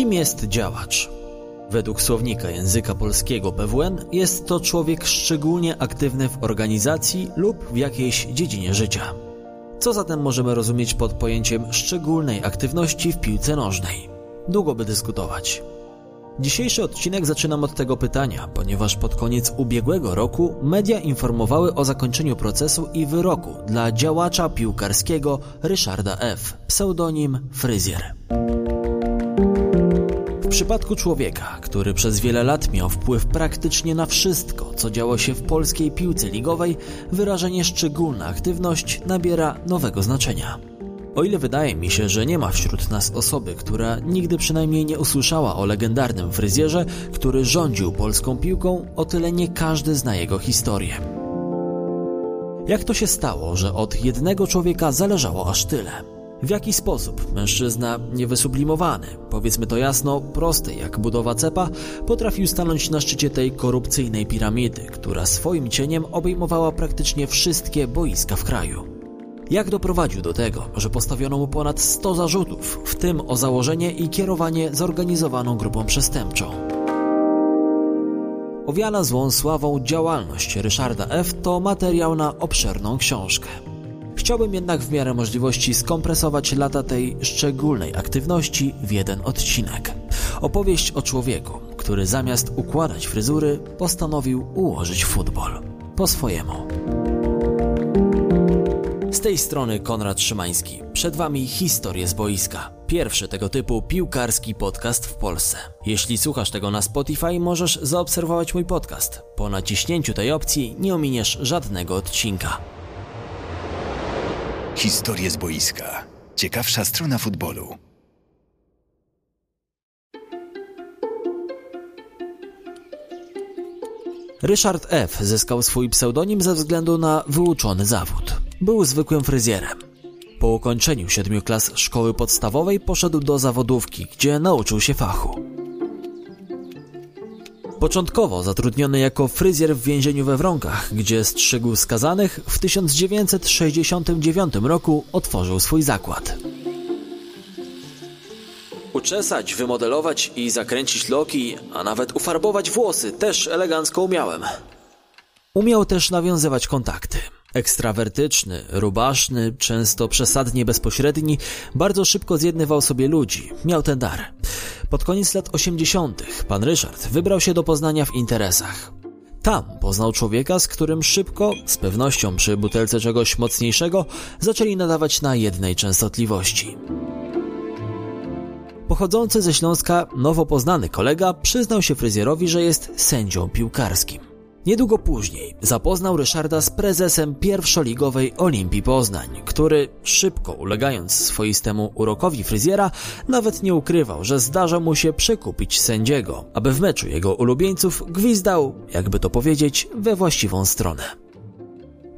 Kim jest działacz? Według słownika języka polskiego PWN jest to człowiek szczególnie aktywny w organizacji lub w jakiejś dziedzinie życia. Co zatem możemy rozumieć pod pojęciem szczególnej aktywności w piłce nożnej? Długo by dyskutować. Dzisiejszy odcinek zaczynam od tego pytania, ponieważ pod koniec ubiegłego roku media informowały o zakończeniu procesu i wyroku dla działacza piłkarskiego Ryszarda F., pseudonim Fryzjer. Przypadku człowieka, który przez wiele lat miał wpływ praktycznie na wszystko, co działo się w polskiej piłce ligowej, wyrażenie szczególna aktywność nabiera nowego znaczenia. O ile wydaje mi się, że nie ma wśród nas osoby, która nigdy przynajmniej nie usłyszała o legendarnym fryzjerze, który rządził polską piłką, o tyle nie każdy zna jego historię. Jak to się stało, że od jednego człowieka zależało aż tyle? W jaki sposób mężczyzna niewysublimowany, powiedzmy to jasno, prosty jak budowa cepa, potrafił stanąć na szczycie tej korupcyjnej piramidy, która swoim cieniem obejmowała praktycznie wszystkie boiska w kraju? Jak doprowadził do tego, że postawiono mu ponad 100 zarzutów, w tym o założenie i kierowanie zorganizowaną grupą przestępczą? Owiana złą sławą działalność Ryszarda F. to materiał na obszerną książkę. Chciałbym jednak w miarę możliwości skompresować lata tej szczególnej aktywności w jeden odcinek. Opowieść o człowieku, który zamiast układać fryzury, postanowił ułożyć futbol. Po swojemu. Z tej strony Konrad Szymański. Przed Wami historie z boiska. Pierwszy tego typu piłkarski podcast w Polsce. Jeśli słuchasz tego na Spotify, możesz zaobserwować mój podcast. Po naciśnięciu tej opcji nie ominiesz żadnego odcinka. Historie z boiska. Ciekawsza strona futbolu. Ryszard F. zyskał swój pseudonim ze względu na wyuczony zawód. Był zwykłym fryzjerem. Po ukończeniu siedmiu klas szkoły podstawowej poszedł do zawodówki, gdzie nauczył się fachu. Początkowo zatrudniony jako fryzjer w więzieniu we Wronkach, gdzie strzygł skazanych, w 1969 roku otworzył swój zakład. Uczesać, wymodelować i zakręcić loki, a nawet ufarbować włosy też elegancko umiałem. Umiał też nawiązywać kontakty. Ekstrawertyczny, rubaszny, często przesadnie bezpośredni, bardzo szybko zjednywał sobie ludzi. Miał ten dar. Pod koniec lat 80. pan Ryszard wybrał się do Poznania w interesach. Tam poznał człowieka, z którym szybko, z pewnością przy butelce czegoś mocniejszego, zaczęli nadawać na jednej częstotliwości. Pochodzący ze Śląska nowo poznany kolega przyznał się fryzjerowi, że jest sędzią piłkarskim. Niedługo później zapoznał Ryszarda z prezesem pierwszoligowej Olimpii Poznań, który, szybko ulegając swoistemu urokowi fryzjera, nawet nie ukrywał, że zdarza mu się przekupić sędziego, aby w meczu jego ulubieńców gwizdał, jakby to powiedzieć, we właściwą stronę.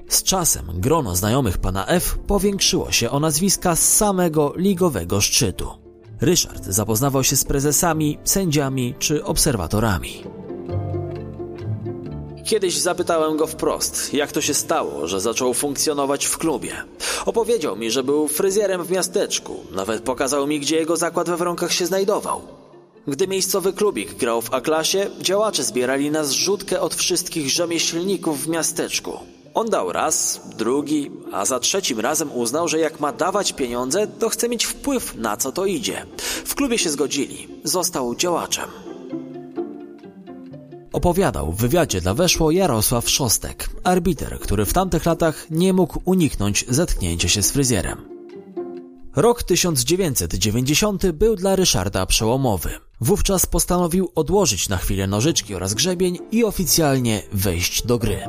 Z czasem grono znajomych pana F powiększyło się o nazwiska z samego ligowego szczytu. Ryszard zapoznawał się z prezesami, sędziami czy obserwatorami. Kiedyś zapytałem go wprost, jak to się stało, że zaczął funkcjonować w klubie. Opowiedział mi, że był fryzjerem w miasteczku, nawet pokazał mi, gdzie jego zakład we Wronkach się znajdował. Gdy miejscowy klubik grał w A-klasie, działacze zbierali na zrzutkę od wszystkich rzemieślników w miasteczku. On dał raz, drugi, a za trzecim razem uznał, że jak ma dawać pieniądze, to chce mieć wpływ na co to idzie. W klubie się zgodzili. Został działaczem. Opowiadał w wywiadzie dla Weszło Jarosław Szostek, arbiter, który w tamtych latach nie mógł uniknąć zetknięcia się z fryzjerem. Rok 1990 był dla Ryszarda przełomowy. Wówczas postanowił odłożyć na chwilę nożyczki oraz grzebień i oficjalnie wejść do gry.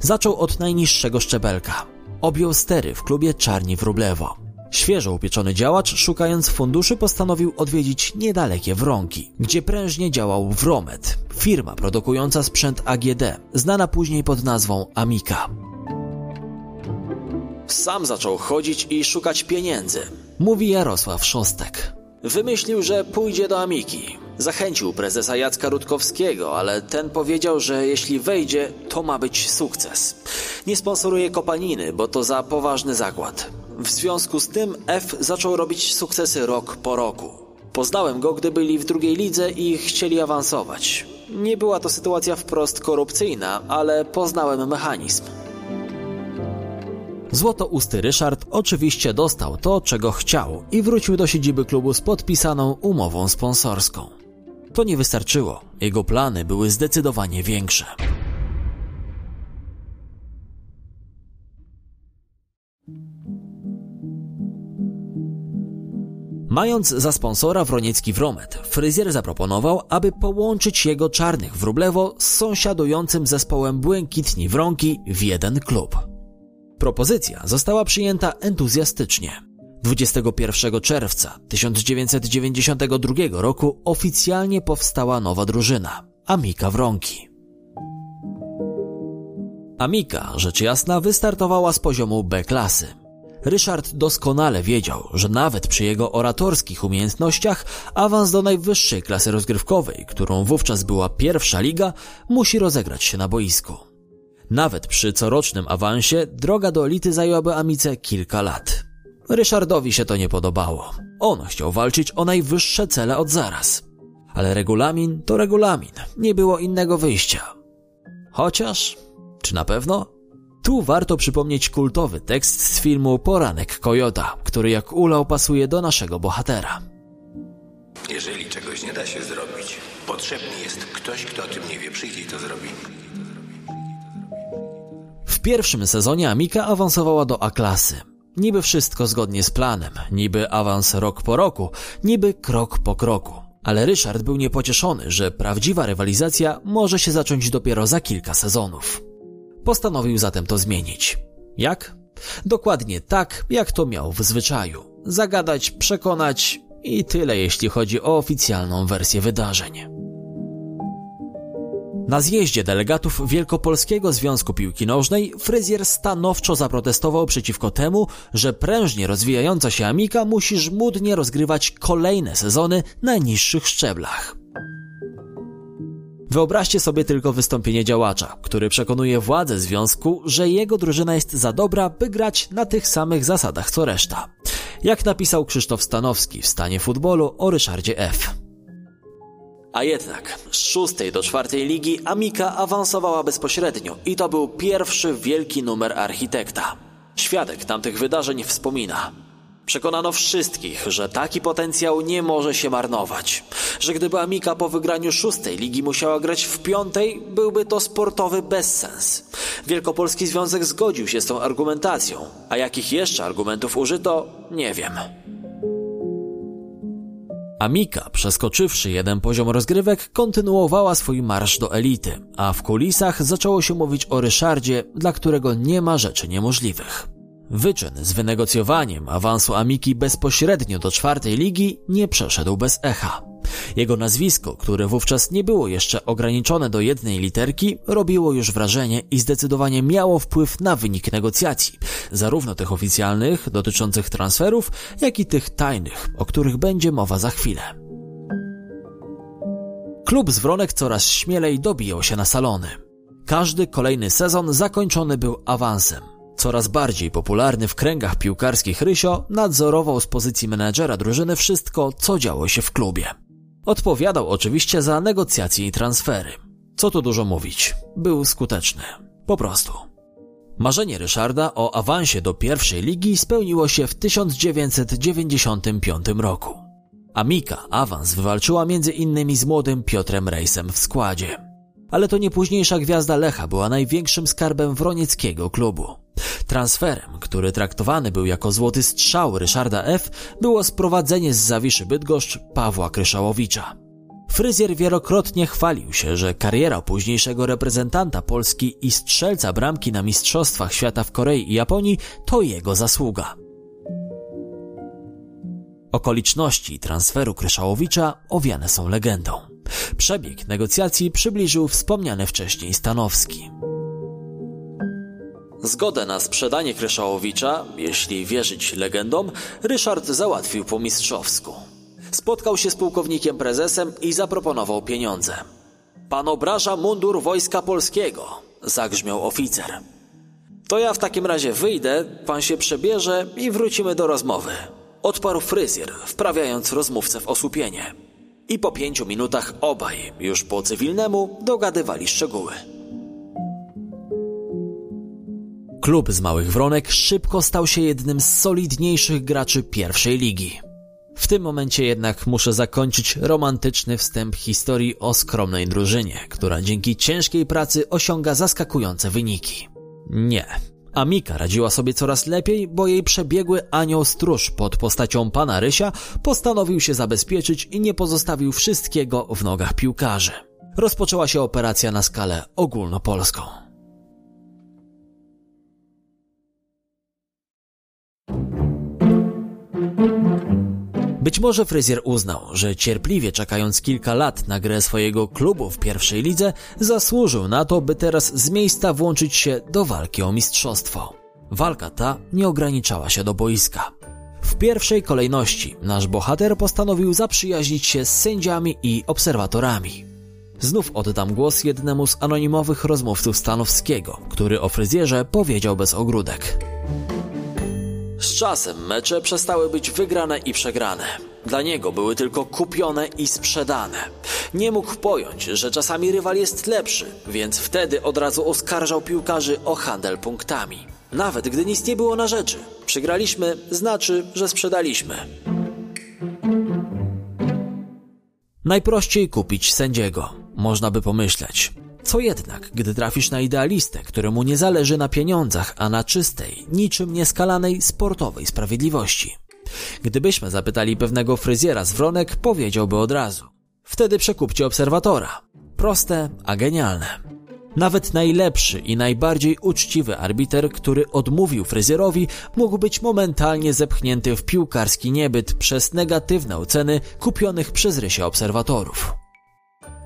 Zaczął od najniższego szczebelka. Objął stery w klubie Czarni Wróblewo. Świeżo upieczony działacz, szukając funduszy, postanowił odwiedzić niedalekie Wronki, gdzie prężnie działał Wromet, firma produkująca sprzęt AGD, znana później pod nazwą Amika. Sam zaczął chodzić i szukać pieniędzy, mówi Jarosław Szostek. Wymyślił, że pójdzie do Amiki. Zachęcił prezesa Jacka Rutkowskiego, ale ten powiedział, że jeśli wejdzie, to ma być sukces. Nie sponsoruje kopaliny, bo to za poważny zakład. W związku z tym F zaczął robić sukcesy rok po roku. Poznałem go, gdy byli w drugiej lidze i chcieli awansować. Nie była to sytuacja wprost korupcyjna, ale poznałem mechanizm. Złotousty Ryszard oczywiście dostał to, czego chciał i wrócił do siedziby klubu z podpisaną umową sponsorską. To nie wystarczyło, jego plany były zdecydowanie większe. Mając za sponsora Wroniecki Wromet, fryzjer zaproponował, aby połączyć jego czarnych wróblewo z sąsiadującym zespołem Błękitni Wronki w jeden klub. Propozycja została przyjęta entuzjastycznie. 21 czerwca 1992 roku oficjalnie powstała nowa drużyna Amika Wronki. Amika, rzecz jasna, wystartowała z poziomu B klasy. Ryszard doskonale wiedział, że nawet przy jego oratorskich umiejętnościach awans do najwyższej klasy rozgrywkowej, którą wówczas była pierwsza liga, musi rozegrać się na boisku. Nawet przy corocznym awansie droga do elity zajęłaby Amice kilka lat. Ryszardowi się to nie podobało. On chciał walczyć o najwyższe cele od zaraz. Ale regulamin to regulamin, nie było innego wyjścia. Chociaż, czy na pewno? Tu warto przypomnieć kultowy tekst z filmu Poranek Kojota, który jak ulał pasuje do naszego bohatera. Jeżeli czegoś nie da się zrobić, potrzebny jest ktoś, kto o tym nie wie, przyjdzie i to zrobi. W pierwszym sezonie Amika awansowała do A-klasy. Niby wszystko zgodnie z planem, niby awans rok po roku, niby krok po kroku. Ale Ryszard był niepocieszony, że prawdziwa rywalizacja może się zacząć dopiero za kilka sezonów. Postanowił zatem to zmienić. Jak? Dokładnie tak, jak to miał w zwyczaju. Zagadać, przekonać i tyle, jeśli chodzi o oficjalną wersję wydarzeń. Na zjeździe delegatów Wielkopolskiego Związku Piłki Nożnej fryzjer stanowczo zaprotestował przeciwko temu, że prężnie rozwijająca się Amika musi żmudnie rozgrywać kolejne sezony na niższych szczeblach. Wyobraźcie sobie tylko wystąpienie działacza, który przekonuje władze związku, że jego drużyna jest za dobra, by grać na tych samych zasadach co reszta. Jak napisał Krzysztof Stanowski w stanie futbolu o Ryszardzie F. A jednak z szóstej do czwartej ligi Amika awansowała bezpośrednio i to był pierwszy wielki numer architekta. Świadek tamtych wydarzeń wspomina. Przekonano wszystkich, że taki potencjał nie może się marnować. Że gdyby Amika po wygraniu szóstej ligi musiała grać w piątej, byłby to sportowy bezsens. Wielkopolski Związek zgodził się z tą argumentacją, a jakich jeszcze argumentów użyto, nie wiem. Amika, przeskoczywszy jeden poziom rozgrywek, kontynuowała swój marsz do elity, a w kulisach zaczęło się mówić o Ryszardzie, dla którego nie ma rzeczy niemożliwych. Wyczyn z wynegocjowaniem awansu Amiki bezpośrednio do czwartej ligi nie przeszedł bez echa. Jego nazwisko, które wówczas nie było jeszcze ograniczone do jednej literki, robiło już wrażenie i zdecydowanie miało wpływ na wynik negocjacji, zarówno tych oficjalnych, dotyczących transferów, jak i tych tajnych, o których będzie mowa za chwilę. Klub z Wronek coraz śmielej dobijał się na salony. Każdy kolejny sezon zakończony był awansem. Coraz bardziej popularny w kręgach piłkarskich Rysio nadzorował z pozycji menedżera drużyny wszystko, co działo się w klubie. Odpowiadał oczywiście za negocjacje i transfery. Co tu dużo mówić, był skuteczny. Po prostu. Marzenie Ryszarda o awansie do pierwszej ligi spełniło się w 1995 roku. Amika awans wywalczyła między innymi z młodym Piotrem Rejsem w składzie. Ale to nie późniejsza gwiazda Lecha była największym skarbem wronieckiego klubu. Transferem, który traktowany był jako złoty strzał Ryszarda F., było sprowadzenie z Zawiszy Bydgoszcz Pawła Kryszałowicza. Fryzjer wielokrotnie chwalił się, że kariera późniejszego reprezentanta Polski i strzelca bramki na Mistrzostwach Świata w Korei i Japonii to jego zasługa. Okoliczności transferu Kryszałowicza owiane są legendą. Przebieg negocjacji przybliżył wspomniany wcześniej Stanowski. Zgodę na sprzedanie Kryszałowicza, jeśli wierzyć legendom, Ryszard załatwił po mistrzowsku. Spotkał się z pułkownikiem prezesem i zaproponował pieniądze. Pan obraża mundur Wojska Polskiego, zagrzmiał oficer. To ja w takim razie wyjdę, pan się przebierze i wrócimy do rozmowy. Odparł fryzjer, wprawiając rozmówcę w osłupienie. I po pięciu minutach obaj, już po cywilnemu, dogadywali szczegóły. Klub z Małych Wronek szybko stał się jednym z solidniejszych graczy pierwszej ligi. W tym momencie jednak muszę zakończyć romantyczny wstęp historii o skromnej drużynie, która dzięki ciężkiej pracy osiąga zaskakujące wyniki. Nie. Amika radziła sobie coraz lepiej, bo jej przebiegły anioł stróż pod postacią pana Rysia postanowił się zabezpieczyć i nie pozostawił wszystkiego w nogach piłkarzy. Rozpoczęła się operacja na skalę ogólnopolską. Być może fryzjer uznał, że cierpliwie czekając kilka lat na grę swojego klubu w pierwszej lidze, zasłużył na to, by teraz z miejsca włączyć się do walki o mistrzostwo. Walka ta nie ograniczała się do boiska. W pierwszej kolejności nasz bohater postanowił zaprzyjaźnić się z sędziami i obserwatorami. Znów oddam głos jednemu z anonimowych rozmówców Stanowskiego, który o fryzjerze powiedział bez ogródek. Z czasem mecze przestały być wygrane i przegrane. Dla niego były tylko kupione i sprzedane. Nie mógł pojąć, że czasami rywal jest lepszy, więc wtedy od razu oskarżał piłkarzy o handel punktami. Nawet gdy nic nie było na rzeczy. Przegraliśmy, znaczy, że sprzedaliśmy. Najprościej kupić sędziego, można by pomyśleć. Co jednak, gdy trafisz na idealistę, któremu nie zależy na pieniądzach, a na czystej, niczym nieskalanej sportowej sprawiedliwości? Gdybyśmy zapytali pewnego fryzjera z Wronek, powiedziałby od razu. Wtedy przekupcie obserwatora. Proste, a genialne. Nawet najlepszy i najbardziej uczciwy arbiter, który odmówił fryzjerowi, mógł być momentalnie zepchnięty w piłkarski niebyt przez negatywne oceny kupionych przez rysie obserwatorów.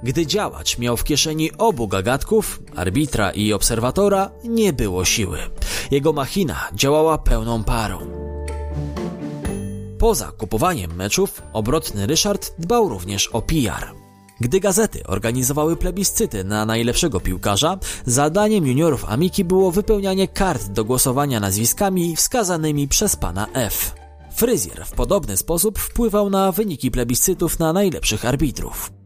Gdy działacz miał w kieszeni obu gagatków, arbitra i obserwatora, nie było siły. Jego machina działała pełną parą. Poza kupowaniem meczów, obrotny Ryszard dbał również o PR. Gdy gazety organizowały plebiscyty na najlepszego piłkarza, zadaniem juniorów Amiki było wypełnianie kart do głosowania nazwiskami wskazanymi przez pana F. Fryzjer w podobny sposób wpływał na wyniki plebiscytów na najlepszych arbitrów.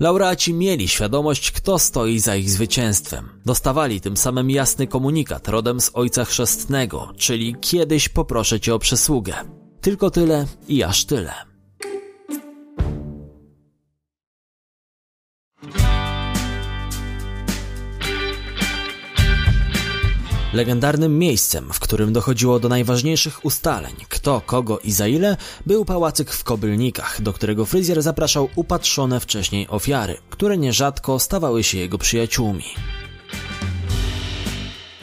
Laureaci mieli świadomość, kto stoi za ich zwycięstwem. Dostawali tym samym jasny komunikat rodem z Ojca Chrzestnego, czyli kiedyś poproszę cię o przysługę. Tylko tyle i aż tyle. Legendarnym miejscem, w którym dochodziło do najważniejszych ustaleń, kto, kogo i za ile, był pałacyk w Kobylnikach, do którego fryzjer zapraszał upatrzone wcześniej ofiary, które nierzadko stawały się jego przyjaciółmi.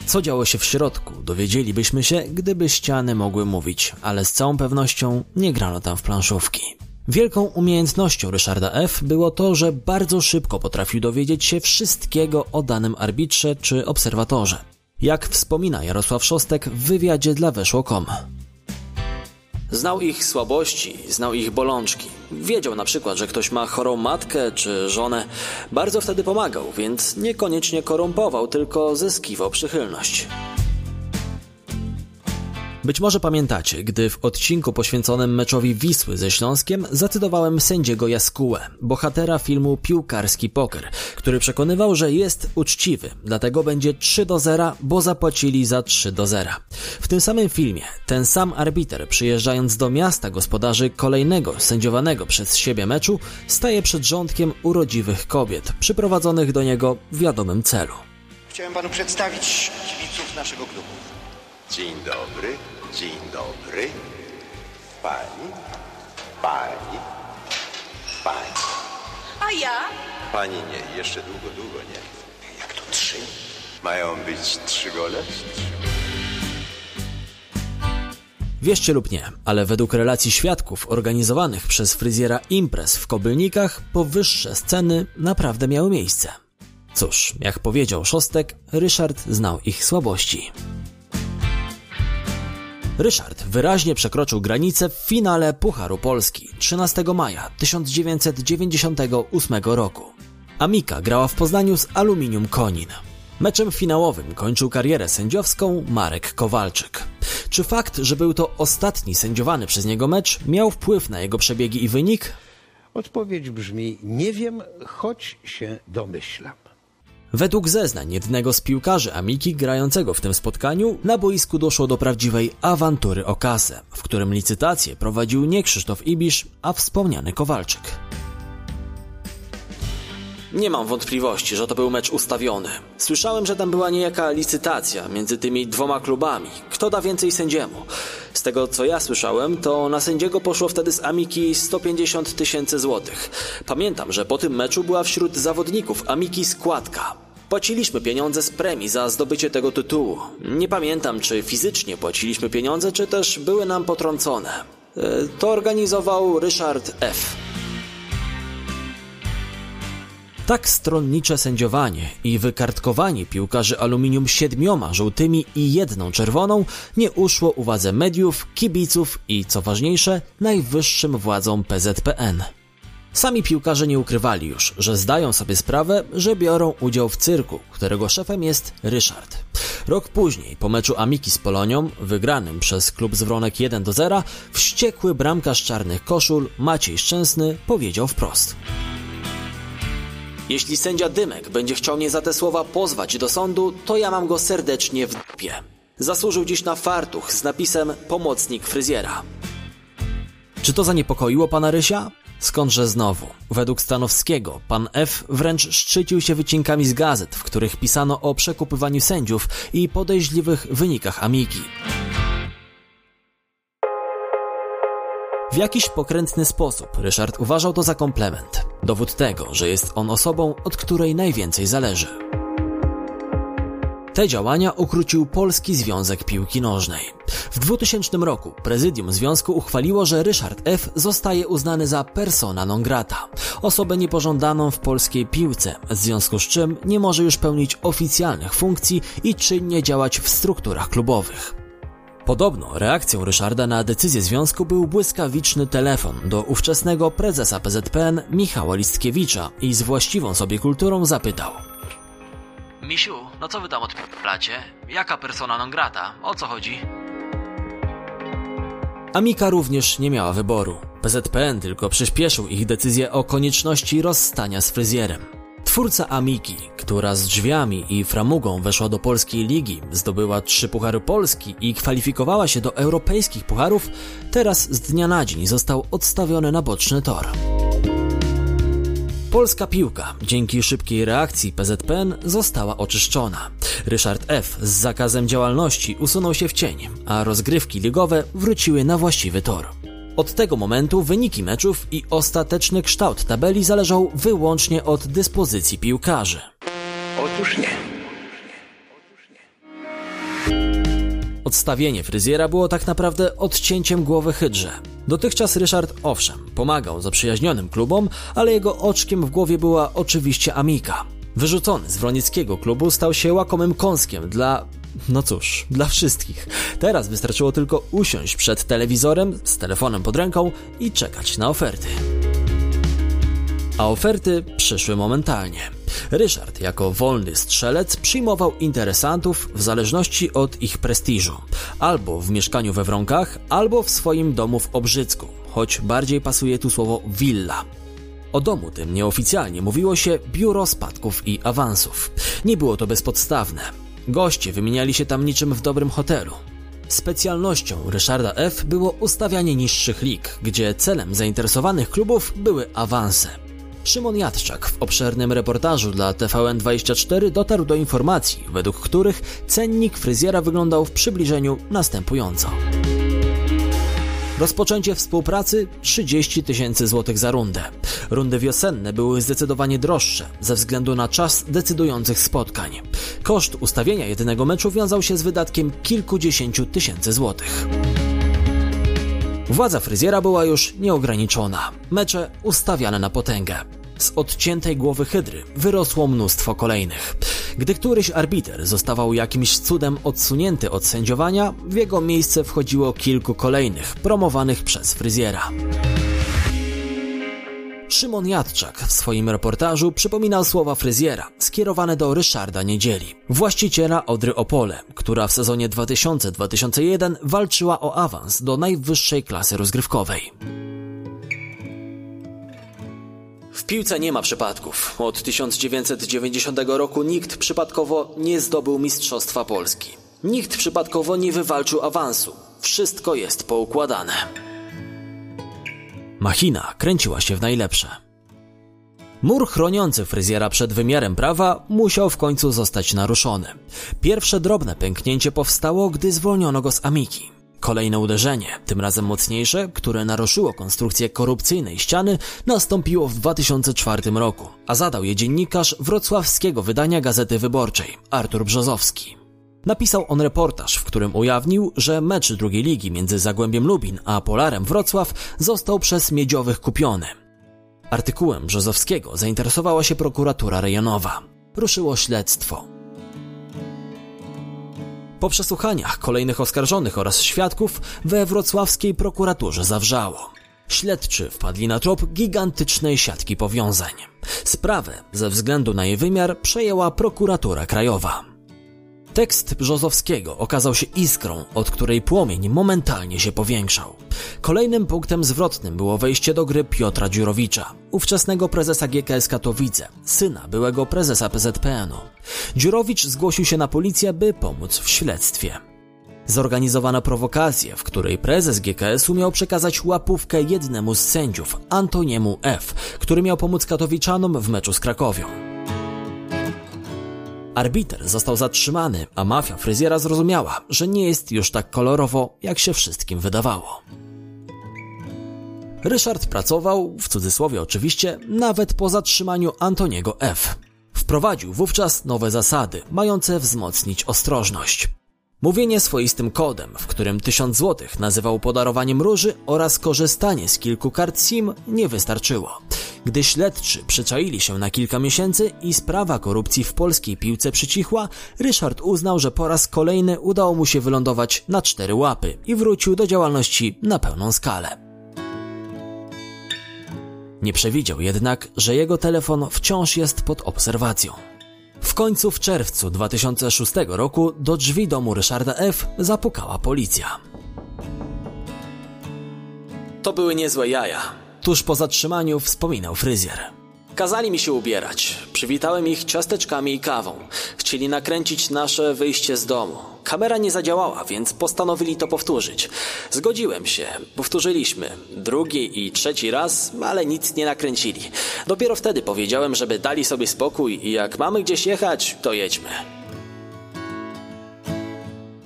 Co działo się w środku, dowiedzielibyśmy się, gdyby ściany mogły mówić, ale z całą pewnością nie grano tam w planszówki. Wielką umiejętnością Ryszarda F. było to, że bardzo szybko potrafił dowiedzieć się wszystkiego o danym arbitrze czy obserwatorze jak wspomina Jarosław Szostek w wywiadzie dla Weszło.com. Znał ich słabości, znał ich bolączki. Wiedział na przykład, że ktoś ma chorą matkę czy żonę. Bardzo wtedy pomagał, więc niekoniecznie korumpował, tylko zyskiwał przychylność. Być może pamiętacie, gdy w odcinku poświęconym meczowi Wisły ze Śląskiem zacytowałem sędziego Jaskułę, bohatera filmu Piłkarski Poker, który przekonywał, że jest uczciwy, dlatego będzie 3 do 0, bo zapłacili za 3 do 0. W tym samym filmie ten sam arbiter przyjeżdżając do miasta gospodarzy kolejnego sędziowanego przez siebie meczu staje przed rządkiem urodziwych kobiet, przyprowadzonych do niego w wiadomym celu. Chciałem panu przedstawić kibiców naszego klubu. Dzień dobry, dzień dobry. Pani, pani, pani. A ja? Pani nie, jeszcze długo, długo nie. Jak to trzy? Mają być trzy gole? Wierzcie lub nie, ale według relacji świadków organizowanych przez fryzjera imprez w Kobylnikach, powyższe sceny naprawdę miały miejsce. Cóż, jak powiedział Szostek, Ryszard znał ich słabości. Ryszard wyraźnie przekroczył granicę w finale Pucharu Polski 13 maja 1998 roku. Amika grała w Poznaniu z Aluminium Konin. Meczem finałowym kończył karierę sędziowską Marek Kowalczyk. Czy fakt, że był to ostatni sędziowany przez niego mecz, miał wpływ na jego przebiegi i wynik? Odpowiedź brzmi: Nie wiem, choć się domyślam. Według zeznań jednego z piłkarzy Amiki grającego w tym spotkaniu, na boisku doszło do prawdziwej awantury o kasę, w którym licytację prowadził nie Krzysztof Ibisz, a wspomniany Kowalczyk. Nie mam wątpliwości, że to był mecz ustawiony. Słyszałem, że tam była niejaka licytacja między tymi dwoma klubami. Kto da więcej sędziemu? Z tego co ja słyszałem, to na sędziego poszło wtedy z Amiki 150 tysięcy złotych. Pamiętam, że po tym meczu była wśród zawodników Amiki składka. Płaciliśmy pieniądze z premii za zdobycie tego tytułu. Nie pamiętam, czy fizycznie płaciliśmy pieniądze, czy też były nam potrącone. E, To organizował Ryszard F. Tak stronnicze sędziowanie i wykartkowanie piłkarzy aluminium siedmioma żółtymi i jedną czerwoną nie uszło uwadze mediów, kibiców i, co ważniejsze, najwyższym władzom PZPN. Sami piłkarze nie ukrywali już, że zdają sobie sprawę, że biorą udział w cyrku, którego szefem jest Ryszard. Rok później, po meczu Amiki z Polonią, wygranym przez klub z Wronek 1 do 0, wściekły bramkarz czarnych koszul Maciej Szczęsny powiedział wprost. Jeśli sędzia Dymek będzie chciał mnie za te słowa pozwać do sądu, to ja mam go serdecznie w dupie. Zasłużył dziś na fartuch z napisem pomocnik fryzjera. Czy to zaniepokoiło pana Rysia? Skądże znowu? Według Stanowskiego, pan F. wręcz szczycił się wycinkami z gazet, w których pisano o przekupywaniu sędziów i podejrzliwych wynikach Amiki. W jakiś pokrętny sposób Ryszard uważał to za komplement. Dowód tego, że jest on osobą, od której najwięcej zależy. Te działania ukrócił Polski Związek Piłki Nożnej. W 2000 roku prezydium związku uchwaliło, że Ryszard F. zostaje uznany za persona non grata, osobę niepożądaną w polskiej piłce, w związku z czym nie może już pełnić oficjalnych funkcji i czynnie działać w strukturach klubowych. Podobno reakcją Ryszarda na decyzję związku był błyskawiczny telefon do ówczesnego prezesa PZPN Michała Listkiewicza i z właściwą sobie kulturą zapytał – Misiu, no co wy tam odplacie? Jaka persona non grata? O co chodzi? Amika również nie miała wyboru. PZPN tylko przyspieszył ich decyzję o konieczności rozstania z fryzjerem. Twórca Amiki, która z drzwiami i framugą weszła do polskiej ligi, zdobyła trzy puchary Polski i kwalifikowała się do europejskich pucharów, teraz z dnia na dzień został odstawiony na boczny tor. Polska piłka, dzięki szybkiej reakcji PZPN, została oczyszczona. Ryszard F. z zakazem działalności usunął się w cień, a rozgrywki ligowe wróciły na właściwy tor. Od tego momentu wyniki meczów i ostateczny kształt tabeli zależał wyłącznie od dyspozycji piłkarzy. Otóż nie. Odstawienie fryzjera było tak naprawdę odcięciem głowy hydrze. Dotychczas Ryszard, owszem, pomagał zaprzyjaźnionym klubom, ale jego oczkiem w głowie była oczywiście Amika. Wyrzucony z wronieckiego klubu stał się łakomym kąskiem dla... No cóż, dla wszystkich. Teraz wystarczyło tylko usiąść przed telewizorem z telefonem pod ręką i czekać na oferty. A oferty przyszły momentalnie. Ryszard, jako wolny strzelec, przyjmował interesantów w zależności od ich prestiżu. Albo w mieszkaniu we Wronkach, albo w swoim domu w Obrzycku, choć bardziej pasuje tu słowo willa. O domu tym nieoficjalnie mówiło się biuro spadków i awansów. Nie było to bezpodstawne. Goście wymieniali się tam niczym w dobrym hotelu. Specjalnością Ryszarda F. było ustawianie niższych lig, gdzie celem zainteresowanych klubów były awanse. Szymon Jadczak w obszernym reportażu dla TVN24 dotarł do informacji, według których cennik fryzjera wyglądał w przybliżeniu następująco. Rozpoczęcie współpracy 30 tysięcy złotych za rundę. Rundy wiosenne były zdecydowanie droższe ze względu na czas decydujących spotkań. Koszt ustawienia jednego meczu wiązał się z wydatkiem kilkudziesięciu tysięcy złotych. Władza fryzjera była już nieograniczona. Mecze ustawiane na potęgę. Z odciętej głowy hydry wyrosło mnóstwo kolejnych. Gdy któryś arbiter zostawał jakimś cudem odsunięty od sędziowania, w jego miejsce wchodziło kilku kolejnych, promowanych przez fryzjera. Szymon Jadczak w swoim reportażu przypominał słowa fryzjera skierowane do Ryszarda Niedzieli, właściciela Odry Opole, która w sezonie 2000-2001 walczyła o awans do najwyższej klasy rozgrywkowej. W piłce nie ma przypadków. Od 1990 roku nikt przypadkowo nie zdobył Mistrzostwa Polski. Nikt przypadkowo nie wywalczył awansu. Wszystko jest poukładane. Machina kręciła się w najlepsze. Mur chroniący fryzjera przed wymiarem prawa musiał w końcu zostać naruszony. Pierwsze drobne pęknięcie powstało, gdy zwolniono go z Amiki. Kolejne uderzenie, tym razem mocniejsze, które naruszyło konstrukcję korupcyjnej ściany, nastąpiło w 2004 roku, a zadał je dziennikarz wrocławskiego wydania Gazety Wyborczej, Artur Brzozowski. Napisał on reportaż, w którym ujawnił, że mecz drugiej ligi między Zagłębiem Lubin a Polarem Wrocław został przez Miedziowych kupiony. Artykułem Brzozowskiego zainteresowała się prokuratura rejonowa. Ruszyło śledztwo. Po przesłuchaniach kolejnych oskarżonych oraz świadków we wrocławskiej prokuraturze zawrzało. Śledczy wpadli na trop gigantycznej siatki powiązań. Sprawę ze względu na jej wymiar przejęła prokuratura krajowa. Tekst Brzozowskiego okazał się iskrą, od której płomień momentalnie się powiększał. Kolejnym punktem zwrotnym było wejście do gry Piotra Dziurowicza, ówczesnego prezesa GKS Katowice, syna byłego prezesa PZPN-u. Dziurowicz zgłosił się na policję, by pomóc w śledztwie. Zorganizowano prowokację, w której prezes GKS-u miał przekazać łapówkę jednemu z sędziów, Antoniemu F., który miał pomóc katowiczanom w meczu z Krakowią. Arbiter został zatrzymany, a mafia fryzjera zrozumiała, że nie jest już tak kolorowo, jak się wszystkim wydawało. Ryszard pracował, w cudzysłowie oczywiście, nawet po zatrzymaniu Antoniego F. Wprowadził wówczas nowe zasady, mające wzmocnić ostrożność. Mówienie swoistym kodem, w którym 1000 zł nazywał podarowaniem róży oraz korzystanie z kilku kart SIM nie wystarczyło. Gdy śledczy przyczaili się na kilka miesięcy i sprawa korupcji w polskiej piłce przycichła, Ryszard uznał, że po raz kolejny udało mu się wylądować na cztery łapy i wrócił do działalności na pełną skalę. Nie przewidział jednak, że jego telefon wciąż jest pod obserwacją. W końcu w czerwcu 2006 roku do drzwi domu Ryszarda F. zapukała policja. To były niezłe jaja. Tuż po zatrzymaniu wspominał fryzjer. Kazali mi się ubierać. Przywitałem ich ciasteczkami i kawą. Chcieli nakręcić nasze wyjście z domu. Kamera nie zadziałała, więc postanowili to powtórzyć. Zgodziłem się. Powtórzyliśmy. Drugi i trzeci raz, ale nic nie nakręcili. Dopiero wtedy powiedziałem, żeby dali sobie spokój i jak mamy gdzieś jechać, to jedźmy.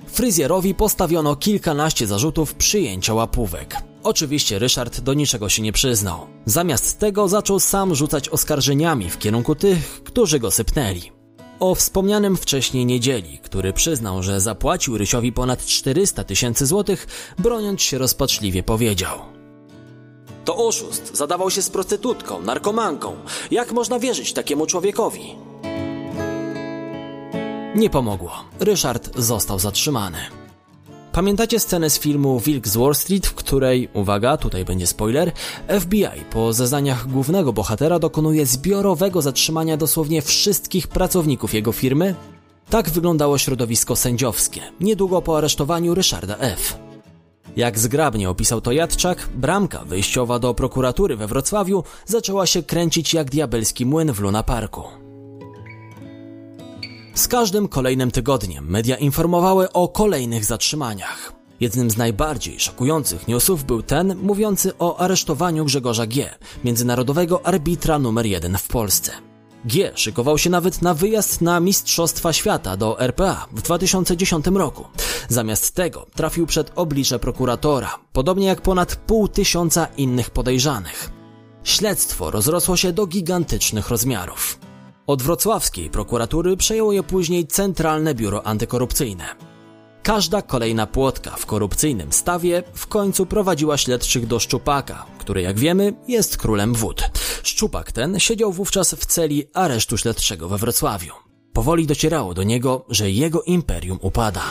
Fryzjerowi postawiono kilkanaście zarzutów przyjęcia łapówek. Oczywiście Ryszard do niczego się nie przyznał. Zamiast tego zaczął sam rzucać oskarżeniami w kierunku tych, którzy go sypnęli. O wspomnianym wcześniej niedzieli, który przyznał, że zapłacił Rysiowi ponad 400 tysięcy złotych, broniąc się rozpaczliwie powiedział. To oszust, zadawał się z prostytutką, narkomanką. Jak można wierzyć takiemu człowiekowi? Nie pomogło. Ryszard został zatrzymany. Pamiętacie scenę z filmu Wilk z Wall Street, w której, uwaga, tutaj będzie spoiler, FBI po zeznaniach głównego bohatera dokonuje zbiorowego zatrzymania dosłownie wszystkich pracowników jego firmy? Tak wyglądało środowisko sędziowskie, niedługo po aresztowaniu Ryszarda F. Jak zgrabnie opisał to Jadczak, bramka wyjściowa do prokuratury we Wrocławiu zaczęła się kręcić jak diabelski młyn w Luna Parku. Z każdym kolejnym tygodniem media informowały o kolejnych zatrzymaniach. Jednym z najbardziej szokujących newsów był ten mówiący o aresztowaniu Grzegorza G., międzynarodowego arbitra numer jeden w Polsce. G szykował się nawet na wyjazd na Mistrzostwa Świata do RPA w 2010 roku. Zamiast tego trafił przed oblicze prokuratora, podobnie jak ponad pół tysiąca innych podejrzanych. Śledztwo rozrosło się do gigantycznych rozmiarów. Od wrocławskiej prokuratury przejęło je później Centralne Biuro Antykorupcyjne. Każda kolejna płotka w korupcyjnym stawie w końcu prowadziła śledczych do Szczupaka, który jak wiemy jest królem wód. Szczupak ten siedział wówczas w celi aresztu śledczego we Wrocławiu. Powoli docierało do niego, że jego imperium upada.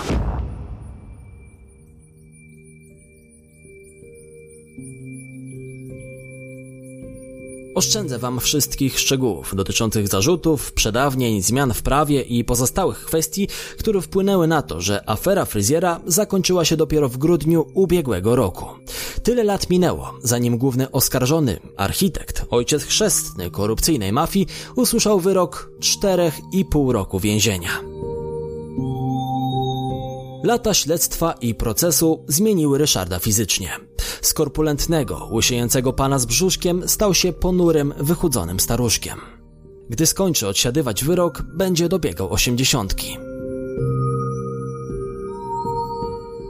Oszczędzę Wam wszystkich szczegółów dotyczących zarzutów, przedawnień, zmian w prawie i pozostałych kwestii, które wpłynęły na to, że afera fryzjera zakończyła się dopiero w grudniu ubiegłego roku. Tyle lat minęło, zanim główny oskarżony, architekt, ojciec chrzestny korupcyjnej mafii, usłyszał wyrok 4,5 roku więzienia. Lata śledztwa i procesu zmieniły Ryszarda fizycznie. Z korpulentnego, łysiejącego pana z brzuszkiem stał się ponurym, wychudzonym staruszkiem. Gdy skończy odsiadywać wyrok, będzie dobiegał osiemdziesiątki.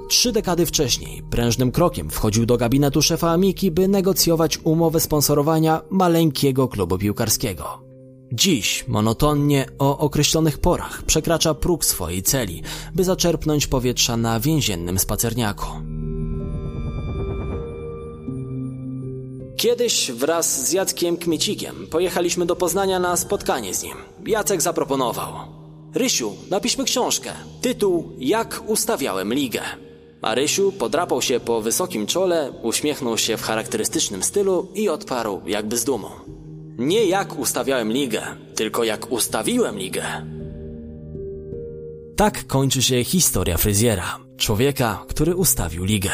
Trzy dekady wcześniej prężnym krokiem wchodził do gabinetu szefa Amiki, by negocjować umowę sponsorowania maleńkiego klubu piłkarskiego. Dziś monotonnie o określonych porach przekracza próg swojej celi, by zaczerpnąć powietrza na więziennym spacerniaku. Kiedyś wraz z Jackiem Kmiecikiem pojechaliśmy do Poznania na spotkanie z nim. Jacek zaproponował. Rysiu, napiszmy książkę. Tytuł Jak ustawiałem ligę. A Rysiu podrapał się po wysokim czole, uśmiechnął się w charakterystycznym stylu i odparł jakby z dumą. Nie jak ustawiałem ligę, tylko jak ustawiłem ligę. Tak kończy się historia fryzjera, człowieka, który ustawił ligę.